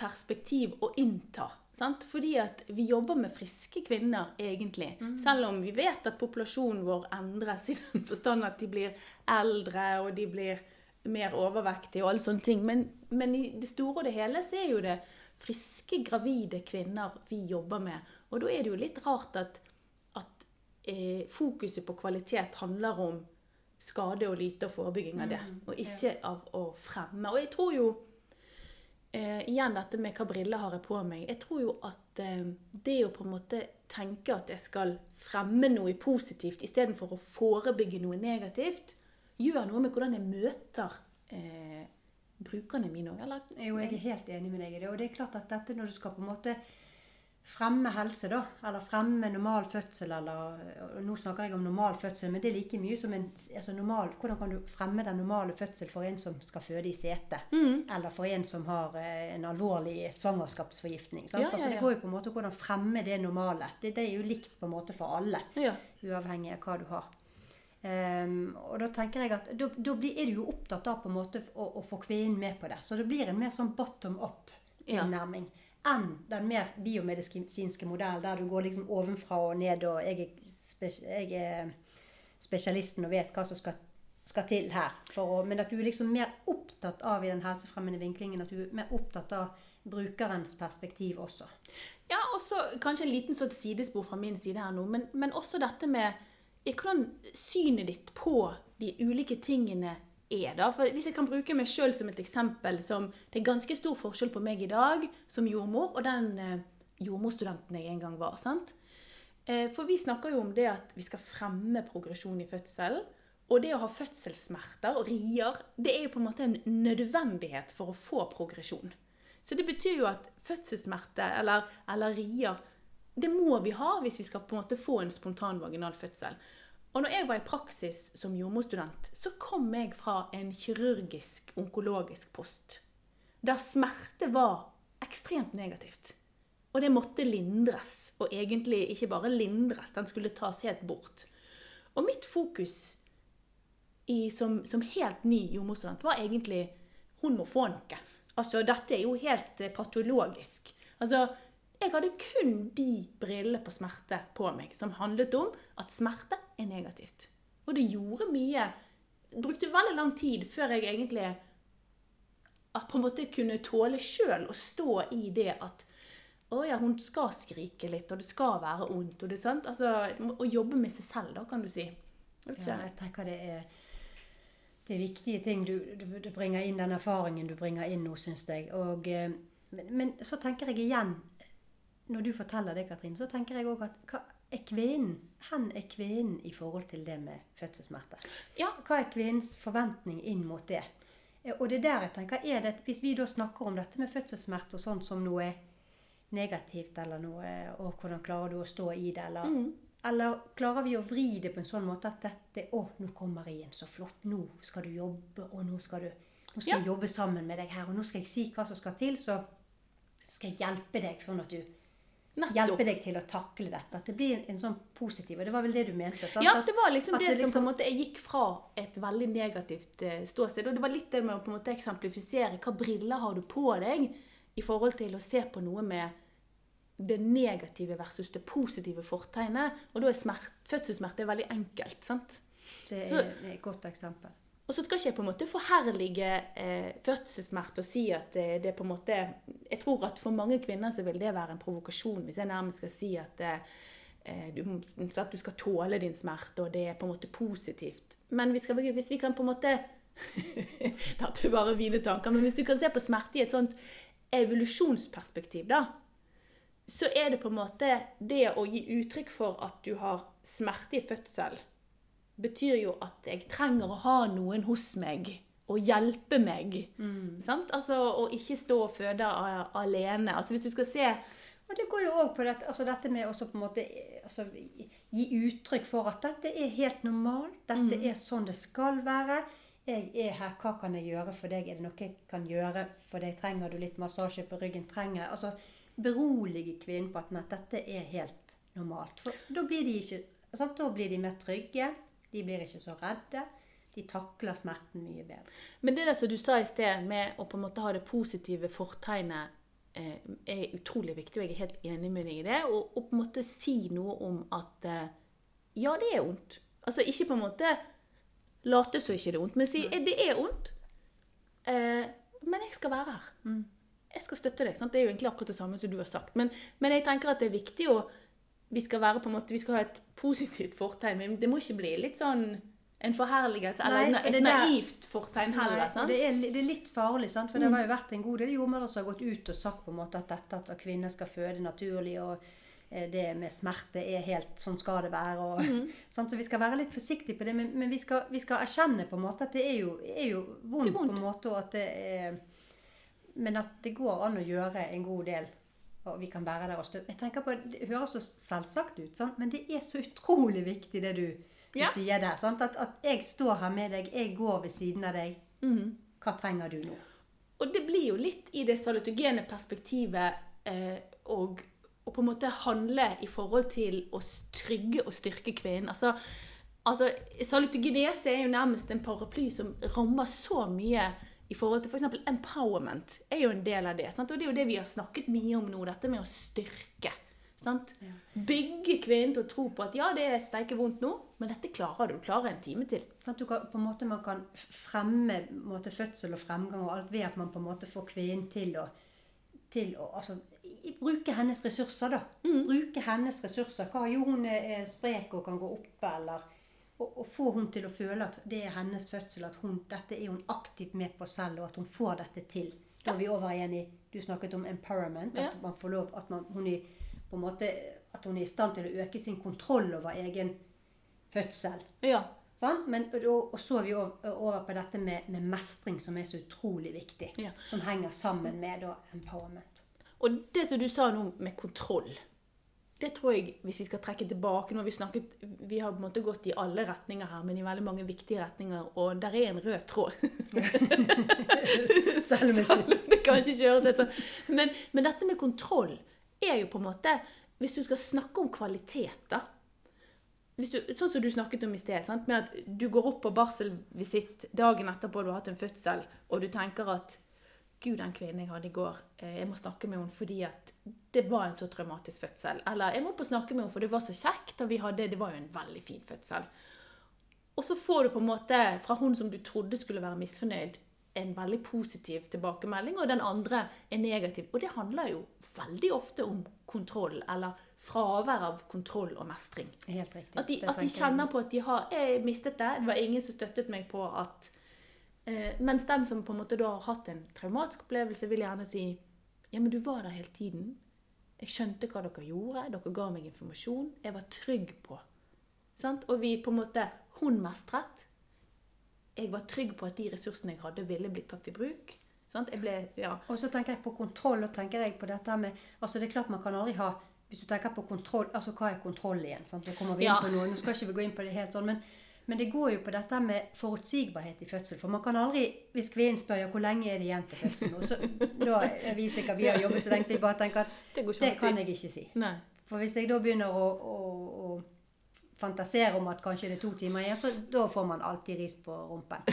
perspektiv å innta. Sant? Fordi at vi jobber med friske kvinner, egentlig. Selv om vi vet at populasjonen vår endres i den forstand at de blir eldre og de blir mer overvektige og alle sånne ting. Men, men i det store og det hele så er jo det friske, gravide kvinner vi jobber med. Og da er det jo litt rart at, at eh, fokuset på kvalitet handler om skade og lyte og forebygging av det, og ikke av å fremme. Og jeg tror jo eh, Igjen dette med hva briller har jeg på meg. Jeg tror jo at eh, det å på en måte tenke at jeg skal fremme noe positivt istedenfor å forebygge noe negativt, gjør noe med hvordan jeg møter eh, brukerne mine òg. Eller Jo, jeg er helt enig med deg i det. Og det er klart at dette når du skal på en måte fremme helse, da, eller fremme normal fødsel, eller Nå snakker jeg om normal fødsel, men det er like mye som en altså normal, Hvordan kan du fremme den normale fødsel for en som skal føde i sete? Eller for en som har eh, en alvorlig svangerskapsforgiftning. Sant? Ja, ja, Altså, det går jo på en måte hvordan fremme det normale. Det, det er jo likt på en måte for alle Ja. uavhengig av hva du har. Ehm, og da tenker jeg at da, da blir, er du jo opptatt av på en måte å, å få kvinnen med på det. Så det blir en mer sånn bottom up-tilnærming enn den mer biomedisinske modellen der du går liksom ovenfra og ned, og jeg er, spes jeg er spesialisten og vet hva som skal, skal til her. Å, men at du er liksom mer opptatt av i den helsefremmende vinklingen, at du er mer opptatt av brukerens perspektiv også. Ja, og så kanskje en liten sånn sidespor fra min side her nå, men, men også dette med eh, hvordan synet ditt på de ulike tingene er. da. For Hvis jeg kan bruke meg sjøl som et eksempel som Det er ganske stor forskjell på meg i dag som jordmor og den eh, jordmorstudenten jeg en gang var. sant? Eh, for vi snakker jo om det at vi skal fremme progresjon i fødselen. Og det å ha fødselssmerter og rier, det er jo på en måte en nødvendighet for å få progresjon. Så det betyr jo at fødselssmerte eller, eller rier, det må vi ha hvis vi skal på en måte få en spontan vaginal fødsel. Og når jeg var i praksis som jordmorstudent, så kom jeg fra en kirurgisk, onkologisk post. Der smerte var ekstremt negativt. Og det måtte lindres. Og egentlig ikke bare lindres, den skulle tas helt bort. Og mitt fokus i, som, som helt ny jordmorstudent var egentlig hun må få noe. Altså, dette er jo helt eh, patologisk. Altså, jeg hadde kun de brillene på smerte på meg som handlet om at smerte er negativt. Og det gjorde mye. Det brukte veldig lang tid før jeg egentlig på en måte kunne tåle sjøl å stå i det at å ja, hun skal skrike litt, og det skal være vondt. og det sant? Altså, Å jobbe med seg selv, da, kan du si. Jeg Ja, jeg tenker det er, det er viktige ting. Du, du, du bringer inn den erfaringen du bringer inn nå, syns jeg. Og, eh, men, men så tenker jeg igjen, når du forteller det, Katrin, så tenker jeg òg at hva, er kvinnen? Hen er kvinnen i forhold til det med fødselssmerter. Ja. Hva er kvinnens forventning inn mot det? Eh, Og det er der jeg tenker, er det, Hvis vi da snakker om dette med fødselssmerter og sånt som noe negativt, eller noe Og hvordan klarer du å stå i det, eller Mm. Eller klarer vi å vri det på en sånn måte at dette Å, nå kommer jeg inn, så flott. Nå skal du jobbe, og nå skal, du, nå skal Ja. jeg jobbe sammen med deg her. Og nå skal jeg si hva som skal til, så skal jeg hjelpe deg, sånn at du Nettopp. hjelpe deg til å takle dette. At det blir en, sånn positiv Og det var vel det du mente? sant? Ja, det var liksom at det, som på en måte jeg gikk fra et veldig negativt eh, ståsted. Og det var litt det med å på en måte eksemplifisere hva briller har du på deg i forhold til å se på noe med det negative versus det positive fortegnet. Og da er smert, fødselssmerte veldig enkelt. sant? Det Så- er et godt eksempel. Og så skal ikke jeg på en måte forherlige eh, fødselssmerte og si at eh, det er på en måte Jeg tror at for mange kvinner så vil det være en provokasjon hvis jeg nærmest skal si at eh, eh, du, at du skal tåle din smerte, og det er på en måte positivt. Men vi skal, hvis vi kan på en måte (laughs) Dette er bare mine tanker, men hvis du kan se på smerte i et sånt evolusjonsperspektiv, da, så er det på en måte det å gi uttrykk for at du har smerte i fødsel, betyr jo at jeg trenger å ha noen hos meg og hjelpe meg. Sant? Altså, og ikke stå og føde alene. Altså, hvis du skal se Og det går jo òg på dette, altså dette med å på en måte altså, gi uttrykk for at dette er helt normalt. Dette Mm. er sånn det skal være. Jeg er her, hva kan jeg gjøre for deg? Er det noe jeg kan gjøre for deg? Trenger du litt massasje på ryggen? Trenger Altså berolige kvinnen på at dette er helt normalt. For da blir de ikke sant? Da blir de mer trygge. De blir ikke så redde. De takler smerten mye bedre. Men det der som du sa i sted, med å på en måte ha det positive fortegnet, eh, er utrolig viktig, og jeg er helt enig med deg i det. Og, og på en måte si noe om at eh, ja, det er vondt. Altså ikke på en måte late som ikke det er vondt, men si eh, det er vondt. Eh, men jeg skal være her. Jeg skal støtte deg. Sant? Det er jo egentlig akkurat det samme som du har sagt. Men, men jeg tenker at det er viktig å vi skal være på en måte, vi skal ha et positivt fortegn, men det må ikke bli litt sånn en forherligelse eller Nei, et for der- naivt fortegn heller. Nei, sant? det, er, det er litt farlig, sant? for det har jo vært en god del jordmødre som har gått ut og sagt på en måte at dette at kvinner skal føde naturlig, og eh, det med smerte er helt sånn skal det være. Og, (laughs) sant? Så vi skal være litt forsiktige på det, men, men vi, skal, vi skal erkjenne på en måte at det er jo, er jo vondt, vondt. på en måte, og at det er, men at det går an å gjøre en god del. Og vi kan være der og støtte. Jeg tenker på, Det høres så selvsagt ut, sant? men det er så utrolig viktig det du, du Ja. sier der. Sant? At, at jeg står her med deg, jeg går ved siden av deg. Mhm. Hva trenger du nå? Og det blir jo litt i det salutogene perspektivet eh, og, og på en måte handle i forhold til å trygge og styrke kvinnen. Altså, altså Salutogenese er jo nærmest en paraply som rammer så mye i forhold til f.eks. empowerment er jo en del av det. Sant? Og det er jo det vi har snakket mye om nå, dette med å styrke. Sant? Bygge kvinnen til å tro på at ja, det er steike vondt nå, men dette klarer du. Du klarer en time til. Sånn at du kan, på en måte, man kan fremme måte, fødsel og fremgang og alt ved at man på en måte får kvinnen til å, til å altså, bruke hennes ressurser, da. Bruke hennes ressurser. Hva jo hun er er sprek og kan gå oppe, eller og få hun til å føle at det er hennes fødsel, at hun, dette er hun aktivt med på selv, og at hun får dette til. Da er vi over igjen i Du snakket om empowerment. At man får lov, at man, hun er, på en måte, at hun er i stand til å øke sin kontroll over egen fødsel. Ja. Sånn? Men, og, og så er vi over på dette med, med mestring, som er så utrolig viktig. Ja. Som henger sammen med da, empowerment. Og det som du sa nå med kontroll, det tror jeg, hvis vi skal trekke tilbake Nå vi snakket, vi har på en måte gått i alle retninger her, men i veldig mange viktige retninger, og der er en rød tråd. (laughs) Selv om det kanskje ikke høres ut sånn. Men, men dette med kontroll er jo på en måte Hvis du skal snakke om kvalitet, da du, Sånn som du snakket om i sted, sant? med at du går opp på barselvisitt dagen etterpå du har hatt en fødsel, og du tenker at Gud, den kvinnen jeg hadde i går, eh, jeg må snakke med henne fordi at det var en så traumatisk fødsel. Eller jeg må på snakke med henne for det var så kjekt, og vi hadde, det var jo en veldig fin fødsel. Og så får du på en måte fra hun som du trodde skulle være misfornøyd, en veldig positiv tilbakemelding, og den andre er negativ. Og det handler jo veldig ofte om kontroll, eller fravær av kontroll og mestring. Helt riktig. At de, at de kjenner på at de har Jeg mistet det. Det var ingen som støttet meg på at eh, Mens den som på en måte da har hatt en traumatisk opplevelse, vil gjerne si Ja, men du var der hele tiden. Jeg skjønte hva dere gjorde. Dere ga meg informasjon. Jeg var trygg på. Sant? Og vi på en måte Hun mestret. Jeg var trygg på at de ressursene jeg hadde, ville blitt tatt i bruk. Ble, ja. Og så tenker jeg på kontroll, og tenker jeg på dette med Altså det er klart man kan aldri ha Hvis du tenker på kontroll, altså hva er kontroll igjen? Sant? Da kommer vi inn Ja. på noe, nå skal ikke vi gå inn på det helt sånn, men, men det går jo på dette med forutsigbarhet i fødsel. For man kan aldri, hvis kvinnen spør hvor lenge er det igjen til fødselen, og så, da er vi sikkert vi har jobbet så lenge, vi bare tenker at Det går det kan jeg ikke si. Nei. For hvis jeg da begynner å, å, å fantasere om at kanskje det er to timer igjen, så da får man alltid ris på rumpen.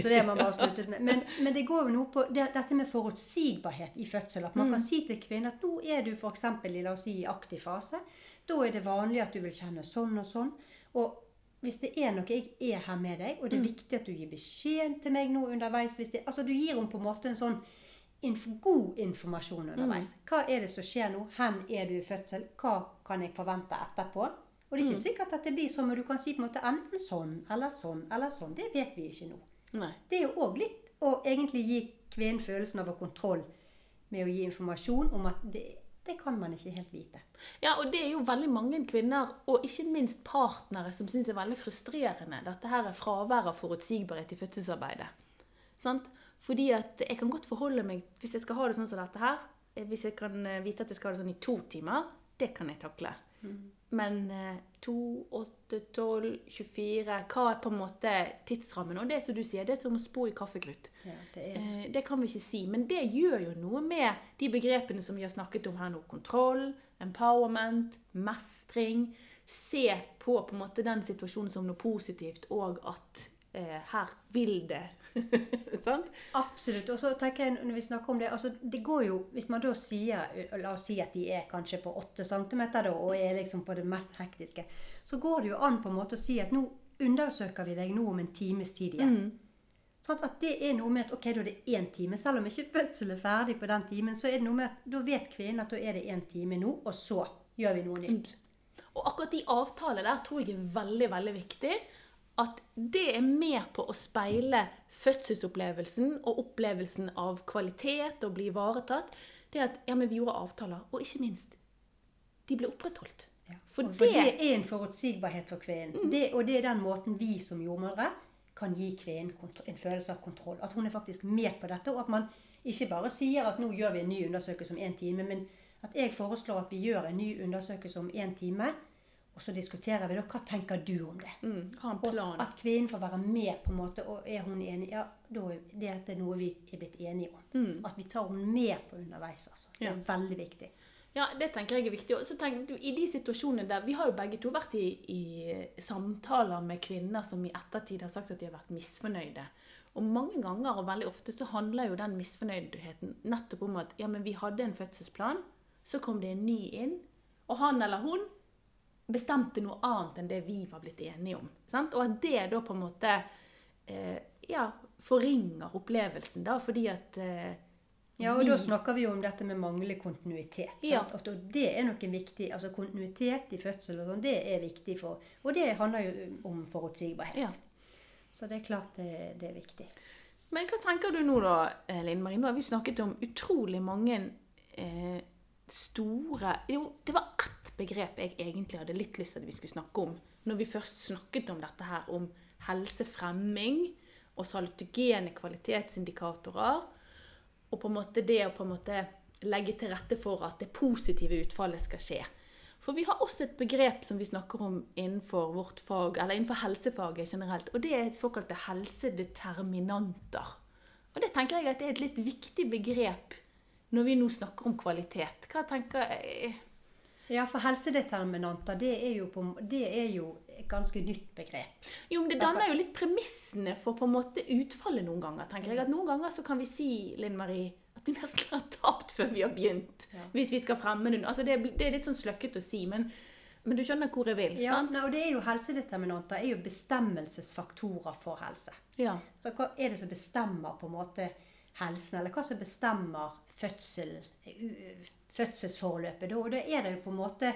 Så det har man bare sluttet med. Men, men det går jo noe på det, dette med forutsigbarhet i fødsel. At man kan si til kvinnen at nå er du f.eks. i la oss si, aktiv fase. Da er det vanlig at du vil kjenne sånn og sånn. Og hvis det er noe jeg er her med deg, og det er viktig at du gir beskjed til meg nå underveis hvis det, Altså du gir henne på en måte en sånn inf god informasjon underveis. Hva er det som skjer nå? Hvor er du i fødsel? Hva kan jeg forvente etterpå? Og det er ikke sikkert at det blir sånn, men du kan si på en måte enten sånn eller sånn eller sånn. Det vet vi ikke nå. Nei. Det er jo òg litt å egentlig gi kvinnen følelsen av å ha kontroll med å gi informasjon om at det, det kan man ikke helt vite. Ja, og det er jo veldig mange kvinner, og ikke minst partnere, som syns det er veldig frustrerende. Dette her er fravær av forutsigbarhet i fødselsarbeidet. Sant? Fordi at jeg kan godt forholde meg, hvis jeg skal ha det sånn som dette her, eh, hvis jeg kan eh, vite at jeg skal ha det sånn i to timer, det kan jeg takle. Men eh, to, åtte, tolv, 24 Hva er på en måte tidsrammen? Og det som du sier, det er som å spå i kaffekrutt. Ja, det Eh, Det kan vi ikke si, men det gjør jo noe med de begrepene som vi har snakket om her nå. Kontroll, empowerment, mestring. Se på på en måte den situasjonen som noe positivt, og at her vil det. (laughs) Absolutt. Og så tenker jeg når vi snakker om det altså det går jo, Hvis man da sier La oss si at de er kanskje på 8 cm da, og er liksom på det mest hektiske, så går det jo an på en måte å si at nå undersøker vi deg nå om en times tid igjen. Sånn at det er noe med at ok, da er det én time. Selv om ikke fødselen er ferdig på den timen, så er det noe med at da vet kvinnen at da er det én time nå, og så gjør vi noe nytt. Og akkurat de avtalene der tror jeg er veldig, veldig viktig. At det er med på å speile fødselsopplevelsen og opplevelsen av kvalitet og bli ivaretatt. Det at ja, men vi gjorde avtaler, og ikke minst, de ble opprettholdt. Ja. For For, for det det- er en forutsigbarhet for kvinnen. Det, og det er den måten vi som jordmødre kan gi kvinnen en følelse av kontroll. At hun er faktisk med på dette, og at man ikke bare sier at nå gjør vi en ny undersøkelse om én time, men at jeg foreslår at vi gjør en ny undersøkelse om én time, og så diskuterer vi da hva tenker du om det. Mm, Og at kvinnen får være med på en måte, og er hun enig, ja, da er dette noe vi er blitt enige om. At vi tar henne med på underveis, altså. Det er veldig viktig. Ja, det tenker jeg er viktig. Og så tenker i de situasjonene der, Vi har jo begge to vært i, i samtaler med kvinner som i ettertid har sagt at de har vært misfornøyde. Og mange ganger og veldig ofte så handler jo den misfornøydheten nettopp om at ja, men vi hadde en fødselsplan, så kom det en ny inn, og han eller hun bestemte noe annet enn det vi var blitt enige om. Sant? Og at det da på en måte eh, ja, forringer opplevelsen, da, fordi at eh, Ja, og da snakker vi jo om dette med manglende kontinuitet. Ja. Sant? Og det er noe viktig. altså Kontinuitet i fødsel og sånn, det er viktig for Og det handler jo om forutsigbarhet. Ja. Så det er klart det, det er viktig. Men hva tenker du nå da, eh, Linn Marie? Nå har vi snakket om utrolig mange eh, store Jo, det var ett begrep jeg egentlig hadde litt lyst til at vi skulle snakke om. Når vi først snakket om dette her, om helsefremming og salutogene kvalitetsindikatorer. Og på en måte det å på en måte legge til rette for at det positive utfallet skal skje. For vi har også et begrep som vi snakker om innenfor vårt fag, eller innenfor helsefaget generelt, og det er såkalte helsedeterminanter. Og det tenker jeg at det er et litt viktig begrep når vi nå snakker om kvalitet. Hva tenker jeg? Ja, for helsedeterminanter, det er jo, på, det er jo et ganske nytt begrep. Jo, men det danner jo litt premissene for på en måte utfallet noen ganger, tenker jeg. At noen ganger så kan vi si, Linn Marie, at vi nesten har tapt før vi har begynt. Ja. Hvis vi skal fremme den. Altså det, det er litt sånn sløkket å si, men, men du skjønner hvor jeg vil, Ja, sant? og det er jo Helsedeterminanter er jo bestemmelsesfaktorer for helse. Ja. Så hva er det som bestemmer på en måte helsen, eller hva som bestemmer fødsel, u- fødselsforløpet? Og da er det jo på en måte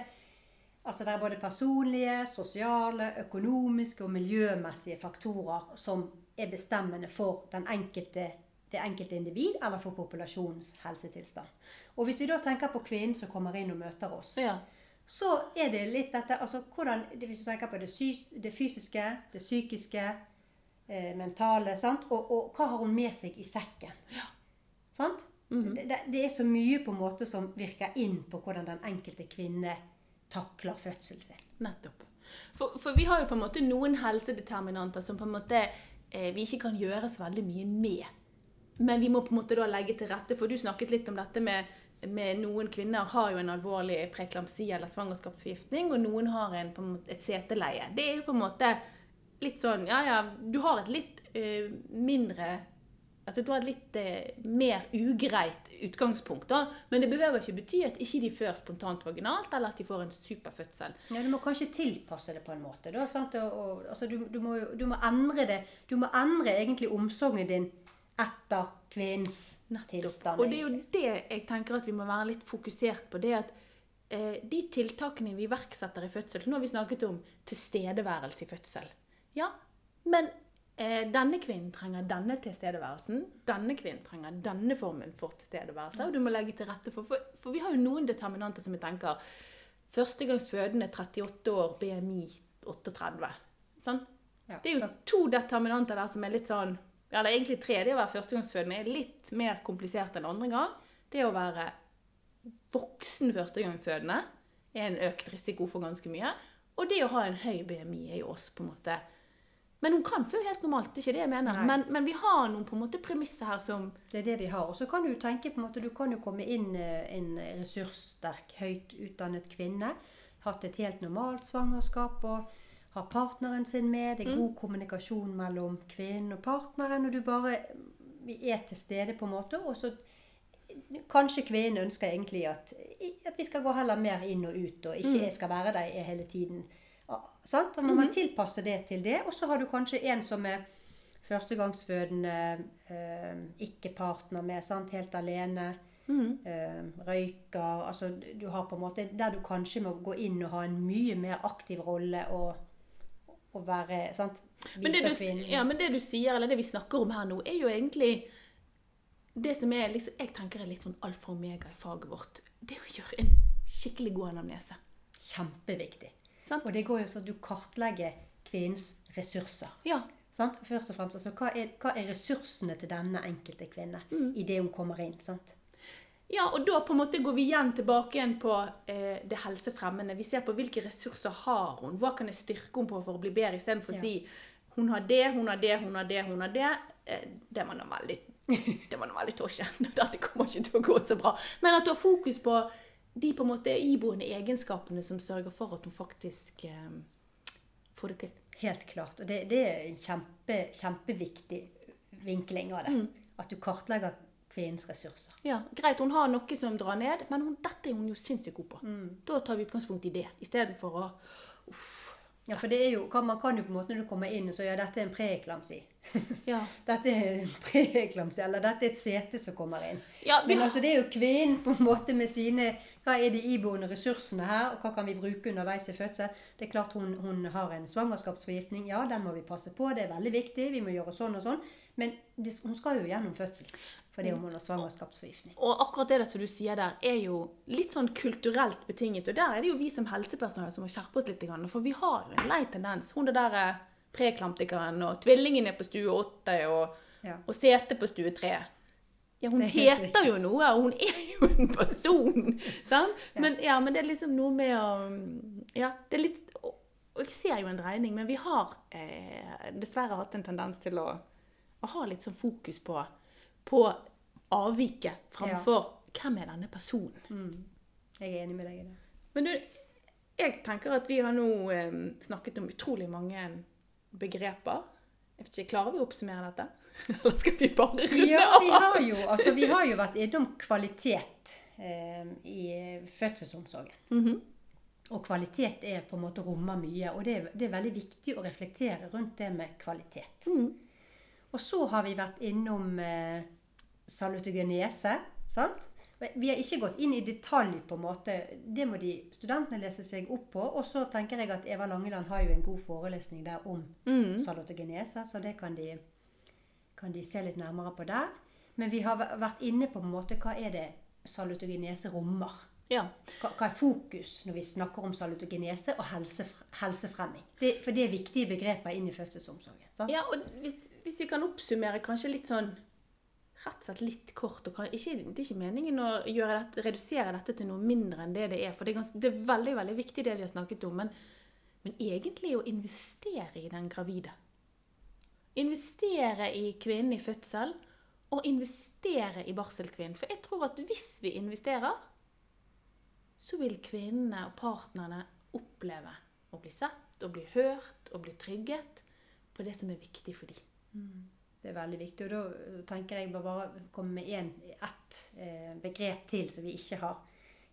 Altså det er både personlige, sosiale, økonomiske og miljømessige faktorer som er bestemmende for den enkelte det enkelte individ eller for populasjonens helsetilstand. Og hvis vi da tenker på kvinnen som kommer inn og møter oss, Ja. så er det litt dette altså hvordan, Hvis du tenker på det, det fysiske, det psykiske, eh, mentale sant? Og, og hva har hun med seg i sekken? Sant? Det, det, det er så mye på en måte som virker inn på hvordan den enkelte kvinne takler fødselen sin. Nettopp. For, for vi har jo på en måte noen helsedeterminanter som på en måte eh, vi ikke kan gjøre så veldig mye med. Men vi må på en måte da legge til rette, for du snakket litt om dette med, med noen kvinner har jo en alvorlig preklamsi eller svangerskapsforgiftning, og noen har en, på en måte, et seteleie. Det er jo på en måte litt sånn Ja, ja, du har et litt eh, mindre Altså du har et litt eh, mer ugreit utgangspunkt, da. Men det behøver ikke bety at ikke de før spontant vaginalt, eller at de får en superfødsel. Ja, Du må kanskje tilpasse det på en måte. Da, sant? Og, og, altså, du, du, må, du må endre det. Du må endre egentlig omsorgen din etter kvinnens tilstand. Og det er jo det jeg tenker at vi må være litt fokusert på. det at eh, De tiltakene vi iverksetter i fødsel Nå har vi snakket om tilstedeværelse i fødsel. Ja, men denne kvinnen trenger denne tilstedeværelsen. Denne kvinnen trenger denne formen for tilstedeværelse. Og du må legge til rette for For, for vi har jo noen determinanter som vi tenker Førstegangsfødende 38 år, BMI 38. Sånn? Ja, Det er jo to determinanter der som er litt sånn Ja, det er egentlig tre. Det å være førstegangsfødende er litt mer komplisert enn andre gang. Det å være voksen førstegangsfødende er en økt risiko for ganske mye. Og det å ha en høy BMI er jo også på en måte Men hun kan føde helt normalt, det er ikke det jeg mener. Men, men vi har noen på en måte premisser her som Det er det vi har. Og så kan du tenke på en måte, du kan jo komme inn eh, en ressurssterk, høyt utdannet kvinne. Hatt et helt normalt svangerskap og har partneren sin med. Det er god kommunikasjon mellom kvinnen og partneren. Og du bare er til stede på en måte. Og så kanskje kvinnen ønsker egentlig at, at vi skal gå heller mer inn og ut, og ikke jeg skal være der hele tiden. Sant? Så må man tilpasse det til det. Og så har du kanskje en som er førstegangsfødende, eh, ikke partner med, sant? helt alene. Eh, røyker altså du har på en måte Der du kanskje må gå inn og ha en mye mer aktiv rolle og, og være sant? men det, du, ja, men det du sier, eller det vi snakker om her nå, er jo egentlig det som er liksom, jeg tenker er litt sånn alfa og omega i faget vårt. Det å gjøre en skikkelig god anamnese. Kjempeviktig. Sant? Og det går jo sånn at du kartlegger kvinnens ressurser. Ja. Sant? Først og fremst, altså, hva, er, hva er ressursene til denne enkelte kvinne Mm. i det hun kommer inn? sant? Ja, og da på en måte går vi igjen tilbake igjen på eh, det helsefremmende. Vi ser på hvilke ressurser har hun, hva kan jeg styrke henne på for å bli bedre, istedenfor Ja. å si hun har det, hun har det, hun har det, hun har det. Eh, det var nå veldig (laughs) det var nå veldig tosje. Dette kommer ikke til å gå så bra. Men at du har fokus på de på en måte iboende egenskapene som sørger for at hun faktisk eh, får det til. Helt klart. Og det, det er en kjempe, kjempeviktig vinkling av det. Mm. At du kartlegger kvinnens ressurser. Ja, Greit, hun har noe som drar ned, men hun, dette er hun jo sinnssykt god på. Da tar vi utgangspunkt i det, istedenfor å Ja, for det er jo, Man kan jo på en måte når du kommer inn og så ja, dette er en preeklamsi. (laughs) Ja. (laughs) Dette er en preeklamsi, eller dette er et sete som kommer inn. Ja, vi Men altså, det er jo kvinnen på en måte med sine Hva er de iboende ressursene her, og hva kan vi bruke underveis i fødsel? Det er klart hun, hun har en svangerskapsforgiftning. Ja, den må vi passe på. Det er veldig viktig. Vi må gjøre sånn og sånn. Men det, hun skal jo gjennom fødsel fordi om hun har svangerskapsforgiftning. Og akkurat det som du sier der, er jo litt sånn kulturelt betinget. Og der er det jo vi som helsepersonell som må skjerpe oss litt. For vi har en lei tendens. Hun det der preklamptikeren preklamtikeren og tvillingen er på stue åtte og, Ja. og sete på stue tre. Ja, hun er heter jo noe, og hun er jo en person. (laughs) sant? Ja. Men, ja, men det er liksom noe med å Ja, det er litt og jeg ser jo en dreining, men vi har eh, dessverre hatt en tendens til å, å ha litt sånn fokus på, på avviket framfor hvem er denne personen. Jeg er enig med deg i det. Men du, jeg tenker at vi har nå eh, snakket om utrolig mange begreper. Jeg vet ikke, Klarer vi å oppsummere dette? (laughs) Eller skal vi bare runde Ja, vi av? har jo, altså, vi har jo vært innom kvalitet eh, i fødselsomsorgen. Mhm. Og kvalitet er på en måte rommer mye, og det er, det er veldig viktig å reflektere rundt det med kvalitet. Mm. Og så har vi vært innom eh, salutogenese, sant? Vi har ikke gått inn i detalj på en måte. Det må de studentene lese seg opp på. Og så tenker jeg at Eva Langeland har jo en god forelesning der om Mm. salutogenese, så det kan de, kan de se litt nærmere på der. Men vi har vært inne på en måte hva er det salutogenese rommer. Ja. Hva, er fokus når vi snakker om salutogenese og helse, helsefremming? Det, for det er viktige begreper inn i fødselsomsorgen. Sant? ja, og hvis, hvis vi kan oppsummere kanskje litt sånn Rett og slett litt kort. og kan, ikke, Det er ikke meningen å dette, redusere dette til noe mindre enn det det er. For det er, gans, det er veldig veldig viktig, det vi har snakket om. Men, men egentlig å investere i den gravide. Investere i kvinnen i fødsel, og investere i barselkvinnen. For jeg tror at hvis vi investerer, så vil kvinnene og partnerne oppleve å bli sett, og bli hørt, og bli trygget på det som er viktig for dem. Det er veldig viktig. Og da tenker jeg bare å komme med en, ett eh, begrep til som vi ikke har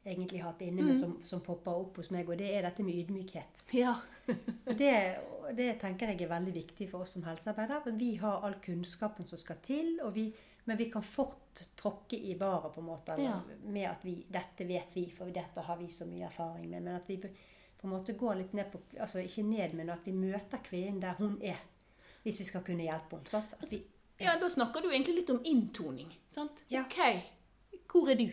egentlig hatt inne, men som, som popper opp hos meg, og det er dette med ydmykhet. Ja. Det, det tenker jeg er veldig viktig for oss som helsearbeidere. Vi har all kunnskapen som skal til, og vi, men vi kan fort tråkke i baret på en måte, eller, Ja. med at vi, dette vet vi, for dette har vi så mye erfaring med. Men at vi på en måte går litt ned på Altså ikke ned, men at vi møter kvinnen der hun er. Hvis vi skal kunne hjelpe henne. At vi, ja, da snakker du egentlig litt om inntoning. Sant? Ja. Ok, hvor er du?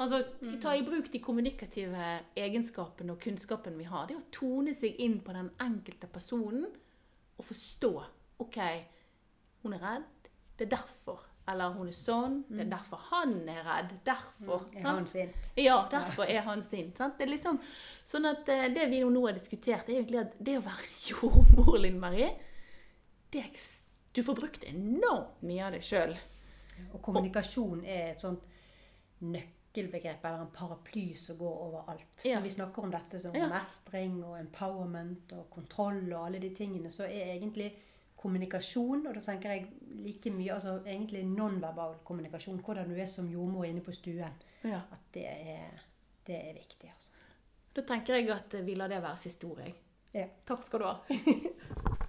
Altså, ta i bruk de kommunikative egenskapene og kunnskapen vi har. Det å tone seg inn på den enkelte personen og forstå. Ok, hun er redd. Det er derfor. Eller hun er sånn. Det er derfor han er redd. Derfor. er sant? han sint? Ja, derfor er han sint. Sant? Det er liksom sånn at eh, Det vi nå har diskutert, er egentlig at det å være (laughs) jordmor, Linn Marie det er, Du får brukt enormt mye av deg sjøl. Og kommunikasjon er et sånt nøkkelbegrep eller en paraply som går over alt. Ja. Når vi snakker om dette som Ja. mestring og empowerment og kontroll og alle de tingene, så er egentlig kommunikasjon, og da tenker jeg like mye altså egentlig nonverbal kommunikasjon, hvordan du er som jordmor inne på stuen, Ja. at det er, det er viktig. altså. Da tenker jeg at vi lar det være siste ord, jeg. Ja. Takk skal du ha. (laughs)